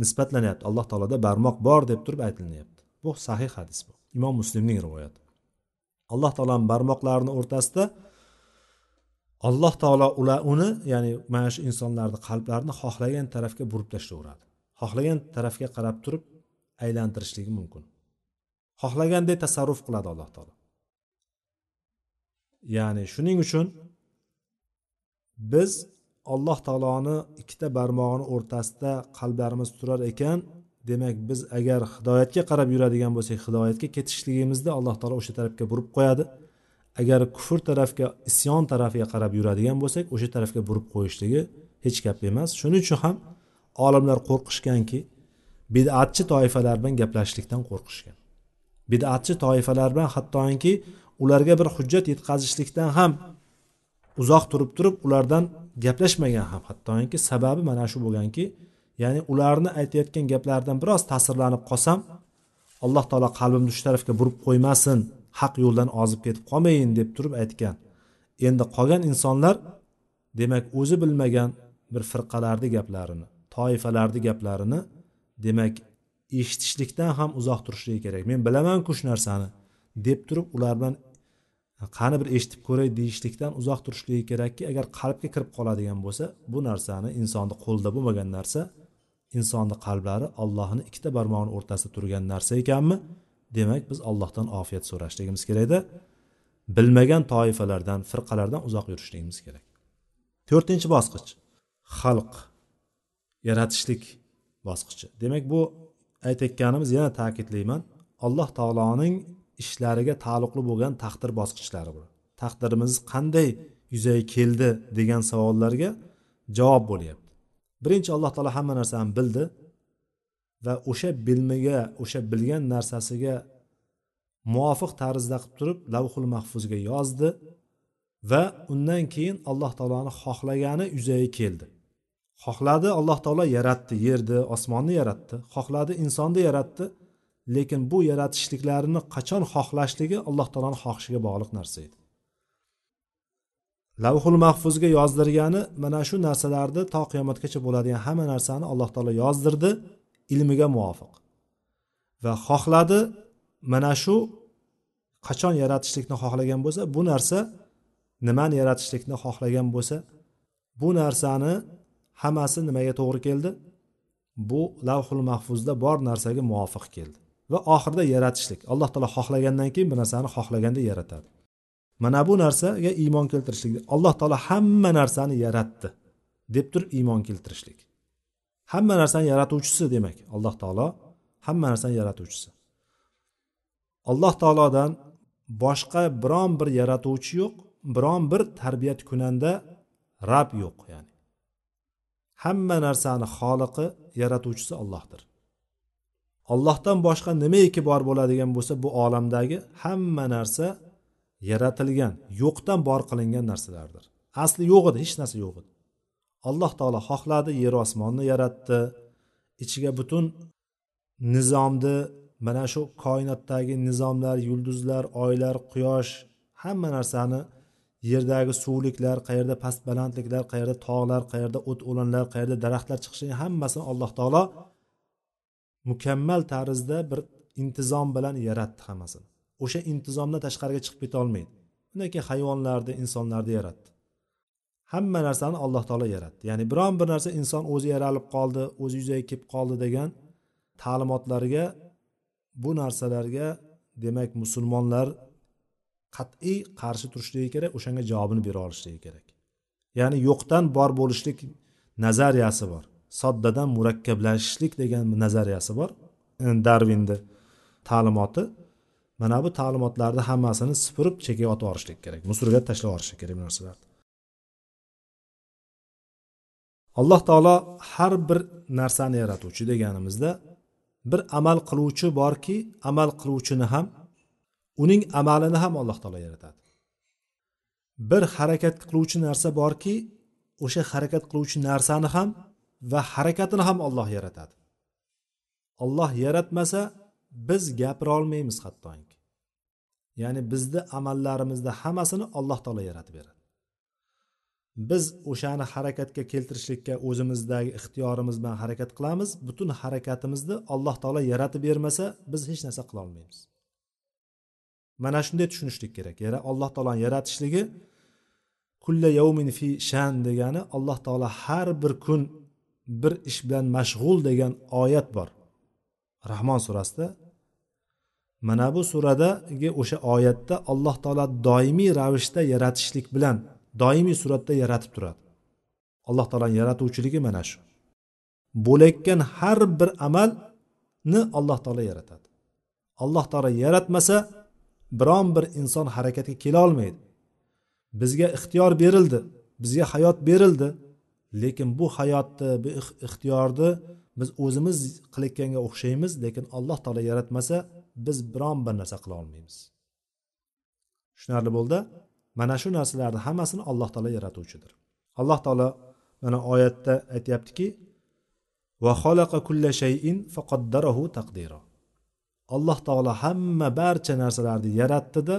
nisbatlanyapti. Alloh taoloda barmoq bor deb turib aytilinyapti. Bu sahih hadis bu. Imom muslimning rivoyati. Alloh taoloni barmoqlarini o'rtasida alloh taolo ular uni ya'ni mana shu insonlarni qalblarini xohlagan tarafga burib tashlayveradi xohlagan tarafga qarab turib aylantirishligi mumkin. Xohlaganday tasarruf qiladi alloh taolo. Ya'ni shuning uchun biz alloh taoloni ikkita barmog'ini o'rtasida qalblarimiz turar ekan. Demak biz agar hidoyatga qarab yuradigan bo'lsak hidoyatga ketishligimizda alloh taolo o'sha tarafga burib qo'yadi. Agar kufr tarafga isyon tarafiga qarab yuradigan bo'lsak o'sha tarafga burib qo'yishligi hech gap emas. Shuning uchun ham olimlar qo'rqishganki bidatchi toifalar bilan gaplashishlikdan qo'rqishgan. Bidatchi toifalar bilan hattoki ularga bir hujjat yetkazishlikdan ham uzoq turib turib ulardan gaplashmagan ham. Hattoki sababi mana shu bo'lganki ya'ni ularni aytayotgan gaplaridan biroz ta'sirlanib qolsam alloh taolo qalbimni shu tarafga burib qo'ymasin haq yo'ldan ozib ketib qolmayin deb turib aytgan. Endi qolgan insonlar demak o'zi bilmagan bir firqalarni gaplarini toifalarni gaplarini demak eshitishlikdan ham uzoq turishligi kerak. Men bilamanku shu narsani deb turib ular bilan qani bir eshitib ko'ray deyishlikdan uzoq turishligi kerakki agar qalbga kirib qoladigan bo'lsa bu narsani insonni qo'lida bo'lmagan narsa insonni qalblari allohni ikkita barmog'ini o'rtasida turgan narsa ekanmi? Demak biz allohdan ofiyat so'rashligimiz kerakda. Bilmagan toifalardan firqalardan uzoq yurishligimiz kerak. To'rtinchi bosqich. Xalq yaratishlik bosqichi. Demak bu aytayotganimiz yana ta'kidlayman. Alloh taoloning ishlariga taalluqli bo'lgan taqdir bosqichlari bu taqdirimiz qanday yuzaga keldi degan savollarga javob bo'lyapti. Birinchi alloh taolo hamma narsani bildi va o'sha bilmiga o'sha bilgan narsasiga muvofiq tarzda qilib turib lavhul mahfuzga yozdi va undan keyin alloh taoloni xohlagani yuzaga keldi. Xohladi alloh taolo yaratdi yerni osmonni yaratdi. Xohladi insonni yaratdi. Lekin bu yaratishliklarini qachon xohlashligi alloh taoloni xohishiga bog'liq narsa edi. Lavhul mahfuzga yozdirgani mana shu narsalarni to qiyomatgacha bo'ladigan hamma narsani alloh taolo yozdirdi ilmiga muvofiq. Va xohladi mana shu qachon yaratishlikni xohlagan bo'lsa bu narsa nimani yaratishlikni xohlagan bo'lsa bu narsani hammasi nimaga to'g'ri keldi? Bu lavhul mahfuzda bor narsaga muvofiq keldi. Va oxirida yaratishlik. Alloh taolo xohlagandan keyin bu narsani xohlaganda yaratadi. Mana bu narsaga iymon keltirishlik. Alloh taolo hamma narsani yaratdi deb turib iymon keltirishlik. Hamma narsani yaratuvchisi demak alloh taolo hamma narsani yaratuvchisi. Alloh taolodan boshqa biron bir yaratuvchi yo'q biron bir tarbiyat kunanda rab yo'q ya'ni. Hamma narsani xoliqi yaratuvchisi allohdir. Ollohdan boshqa nimaiki bor bo'ladigan bo'lsa bu olamdagi hamma narsa yaratilgan yo'qdan bor qilingan narsalardir. Asli yo'q edi hech narsa yo'q edi. Alloh taolo xohladi yer osmonni yaratdi. Ichiga butun nizomni mana shu koinotdagi nizomlar yulduzlar oylar quyosh hamma narsani yerdagi suvliklar qayerda past balandliklar qayerda tog'lar qayerda o't o'lanlar qayerda daraxtlar chiqishini hammasini alloh taolo mukammal tarzda bir intizom bilan yaratdi hammasini. O'sha intizomdan tashqariga chiqib ketolmaydi undan keyin hayvonlarni insonlarni yaratdi. Hamma narsani alloh taolo yaratdi. Ya'ni biron bir narsa inson o'zi yaralib qoldi o'zi yuzaga kelib qoldi degan ta'limotlarga bu narsalarga demak musulmonlar qat'iy qarshi turishligi kerak o'shanga javobini bera olishligi kerak. Ya'ni yo'qdan bor bo'lishlik nazariyasi bor. Soddadan murakkablashishlik degan nazariyasi bor. Darvinni ta'limoti mana bu ta'limotlarni hammasini supurib chekkaga otib yuborishlik kerak. Musurga tashlab yuborishlik kerak bu narsalarni. Alloh taolo har bir narsani yaratuvchi deganimizda bir amal qiluvchi borki amal qiluvchini ham uning amalini ham alloh taolo yaratadi. Bir harakat qiluvchi narsa borki o'sha harakat qiluvchi narsani ham va harakatini ham olloh yaratadi. Olloh yaratmasa biz gapira olmaymiz hattoki. Ya'ni bizni amallarimizni hammasini alloh taolo yaratib beradi. Biz o'shani harakatga keltirishlikka o'zimizdagi ixtiyorimiz bilan harakat qilamiz. Butun harakatimizni alloh taolo yaratib bermasa biz hech narsa qilolmaymiz mana shunday tushunishlik kerak. Yana alloh taoloni yaratishligi kulla yawmin fi shan degani alloh taolo har bir kun bir ish bilan mashg'ul degan oyat bor. Rahmon surasida mana bu suradagi o'sha oyatda alloh taolo doimiy ravishda yaratishlik bilan doimiy suratda yaratib turadi. Alloh taoloni yaratuvchiligi mana shu. Bo'layotgan har bir amalni alloh taolo yaratadi. Alloh taolo yaratmasa biron bir inson harakatga kela olmaydi. Bizga ixtiyor berildi bizga hayot berildi. Lekin bu hayotni bu ixtiyorni biz o'zimiz qilayotganga o'xshaymiz lekin alloh taolo yaratmasa biz biron bir narsa qila olmaymiz. Tushunarli bo'ldi? Mana shu narsalarni hammasini alloh taolo yaratuvchidir. Alloh taolo mana oyatda aytyaptiki va xolaqa taqdiro alloh taolo hamma barcha narsalarni yaratdida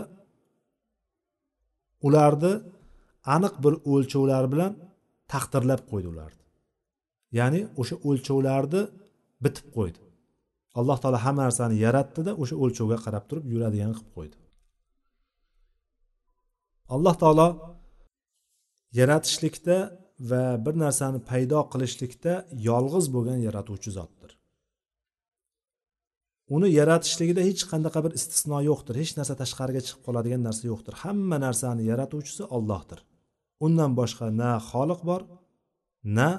ularni aniq bir o'lchovlar bilan taqdirlab qo'ydi ularni. Ya'ni o'sha o'lchovlarni bitib qo'ydi. Alloh taolo hamma narsani yaratdida o'sha o'lchovga qarab turib yuradigan qilib qo'ydi. Alloh taolo yaratishlikda va bir narsani paydo qilishlikda yolg'iz bo'lgan yaratuvchi zotdir. Uni yaratishligida hech qanaqa bir istisno yo'qdir hech narsa tashqariga chiqib qoladigan narsa yo'qdir. Hamma narsani yaratuvchisi ollohdir undan boshqa na xoliq bor na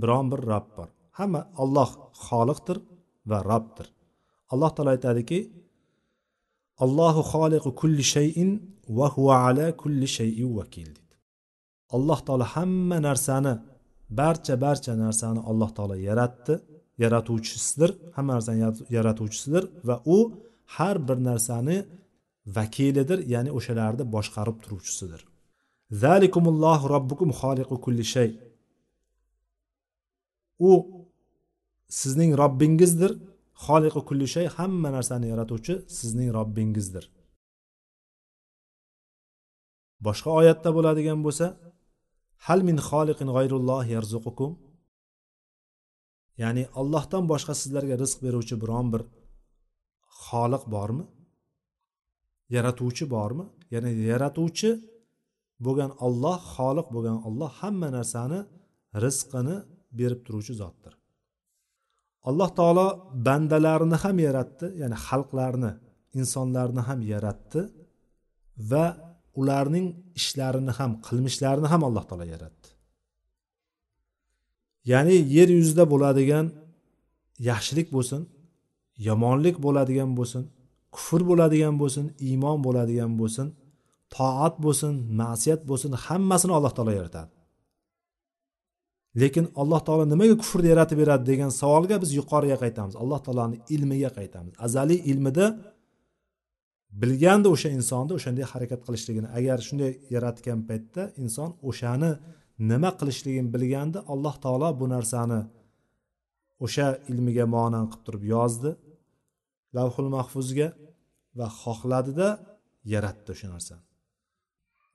biron bir rob bor. Hamma olloh xoliqdir va robdir. Alloh taolo aytadiki allohu xoliqu kulli shayin va huva ala kulli shayin vakil deydi. Alloh taolo hamma narsani barcha barcha narsani alloh taolo yaratdi yaratuvchisidir hamma narsani yaratuvchisidir va u har bir narsani vakilidir ya'ni o'shalarni boshqarib turuvchisidir. Zalikumullohu robbukum xoliqu kulli shay. U sizning robbingizdir xoliqi kulli shay hamma narsani yaratuvchi sizning robbingizdir boshqa oyatda bo'ladigan bo'lsa hal min xoliqin g'ayrulloh yarzuqukum? Ya'ni allohdan boshqa sizlarga rizq beruvchi biron bir xoliq bormi? Yaratuvchi bormi? Ya'ni yaratuvchi bo'lgan olloh xoliq bo'lgan olloh hamma narsani rizqini berib turuvchi zotdir. Alloh taolo bandalarini ham yaratdi ya'ni xalqlarni insonlarni ham yaratdi va ularning ishlarini ham qilmishlarini ham alloh taolo yaratdi. Ya'ni yer yuzida bo'ladigan yaxshilik bo'lsin yomonlik bo'ladigan bo'lsin kufr bo'ladigan bo'lsin iymon bo'ladigan bo'lsin toat bo'lsin ma'siyat bo'lsin hammasini alloh taolo yaratadi. Lekin alloh taolo nimaga kufrni yaratib beradi degan savolga biz yuqoriga qaytamiz. Alloh taoloni ilmiga qaytamiz. Azaliy ilmida bilgandi o'sha insonni o'shanday harakat qilishligini agar shunday yaratgan paytda inson o'shani nima qilishligini bilgandi alloh taolo bu narsani o'sha ilmiga monan qilib turib yozdi lavhul mahfuzga va xohladida yaratdi o'sha narsani.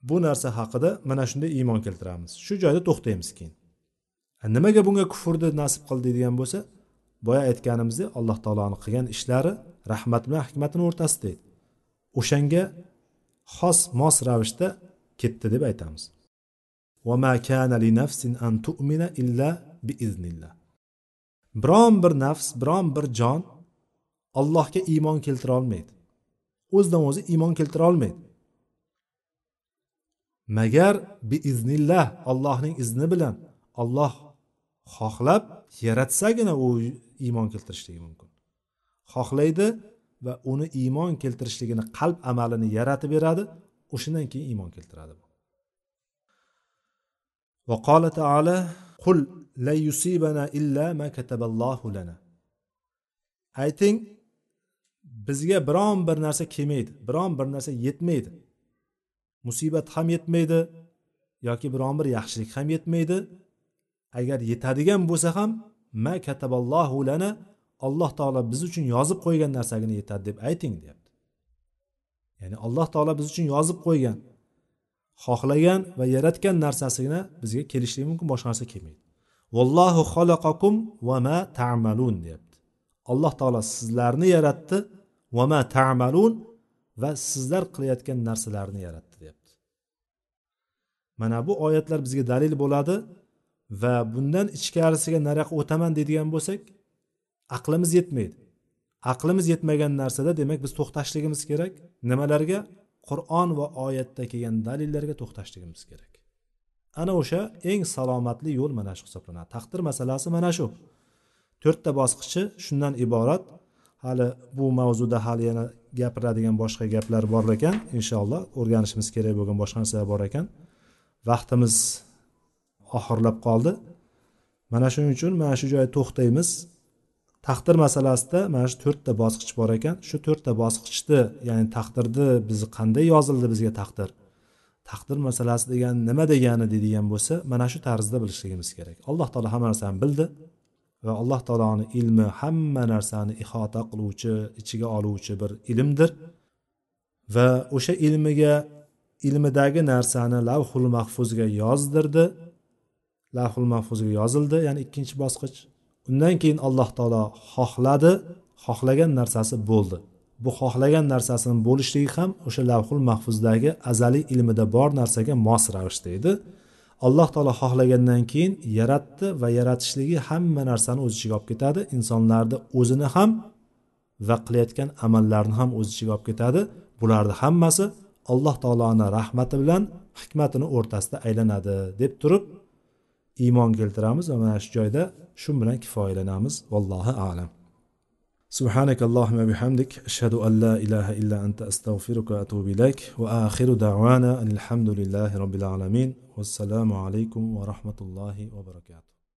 Bu narsa haqida mana shunday iymon keltiramiz. Shu joyda to'xtaymiz keyin. Nimaga bunga kufrni nasib qildi degan bo'lsa boya aytganimizdek alloh taoloni qilgan ishlari rahmat bilan hikmatini o'rtasida edi. O'shanga xos mos ravishda ketdi deb aytamiz. Biron bir nafs biron bir jon allohga iymon keltira olmaydi o'zidan o'zi iymon keltira olmaydi magar biiznillah allohning izni bilan olloh xohlab yaratsagina u iymon keltirishligi mumkin. Xohlaydi va uni iymon keltirishligini qalb amalini yaratib beradi o'shandan keyin iymon keltiradi va qola taala qul la yusibana illa ma kataballohu lana. Ayting bizga biron bir narsa kelmaydi biron bir narsa yetmaydi. Musibat ham yetmaydi yoki biron bir yaxshilik ham yetmaydi. Agar yetadigan bo'lsa ham ma kataballohu lana alloh taolo biz uchun yozib qo'ygan narsagina yetadi deb ayting deyapti. Ya'ni alloh taolo biz uchun yozib qo'ygan xohlagan va yaratgan narsasigina bizga kelishligi mumkin boshqa narsa kelmaydi. Vallohu xalaqakum va ma ta'malun deyapti. Alloh taolo sizlarni yaratdi va ma ta'malun va sizlar qilayotgan narsalarni yaratdi. Mana bu oyatlar bizga dalil bo'ladi va bundan ichkarisiga nariyoqqa o'taman deydigan bo'lsak aqlimiz yetmaydi. Aqlimiz yetmagan narsada demak biz to'xtashligimiz kerak. Nimalarga? Qur'on va oyatda kelgan dalillarga to'xtashligimiz kerak. Ana o'sha eng salomatli yo'l mana shu hisoblanadi. Taqdir masalasi mana shu. To'rtta bosqichi shundan iborat. Hali bu mavzuda hali yana gapiradigan boshqa gaplar bor ekan. Inshaalloh o'rganishimiz kerak bo'lgan boshqa narsalar bor ekan. Vaqtimiz oxirlab qoldi. Mana shuning uchun mana shu joyda to'xtaymiz. Taqdir masalasida mana shu to'rtta bosqich bor ekan. Shu to'rtta bosqichni ya'ni taqdirni biz qanday yozildi bizga taqdir? Taqdir masalasi degani nima degani deydigan bo'lsa mana shu tarzda bilishligimiz kerak. Alloh taolo hamma narsani bildi va alloh taoloni ilmi hamma narsani ihota qiluvchi ichiga oluvchi bir ilmdir. Va o'sha ilmiga ilmidagi narsani lavhul mahfuzga yozdirdi. Lavhul mahfuzga yozildi ya'ni ikkinchi bosqich. Undan keyin alloh taolo xohladi xohlagan narsasi bo'ldi. Bu xohlagan narsasini bo'lishligi ham o'sha lavhul mahfuzdagi azaliy ilmida bor narsaga mos ravishda edi. Alloh taolo xohlagandan keyin yaratdi va yaratishligi hamma narsani o'z ichiga olib ketadi. Insonlarni o'zini ham va qilayotgan amallarni ham o'z ichiga olib ketadi. Bularni hammasi alloh taoloni rahmati bilan hikmatini o'rtasida aylanadi deb turib iymon keltiramiz va mana shu joyda shu bilan kifoyalanamiz vallohu alam سبحانك اللهم وبحمدك أشهد أن لا إله إلا أنت أستغفرك وأتوب إليك وآخر دعوانا أن الحمد لله رب العالمين والسلام عليكم ورحمة الله وبركاته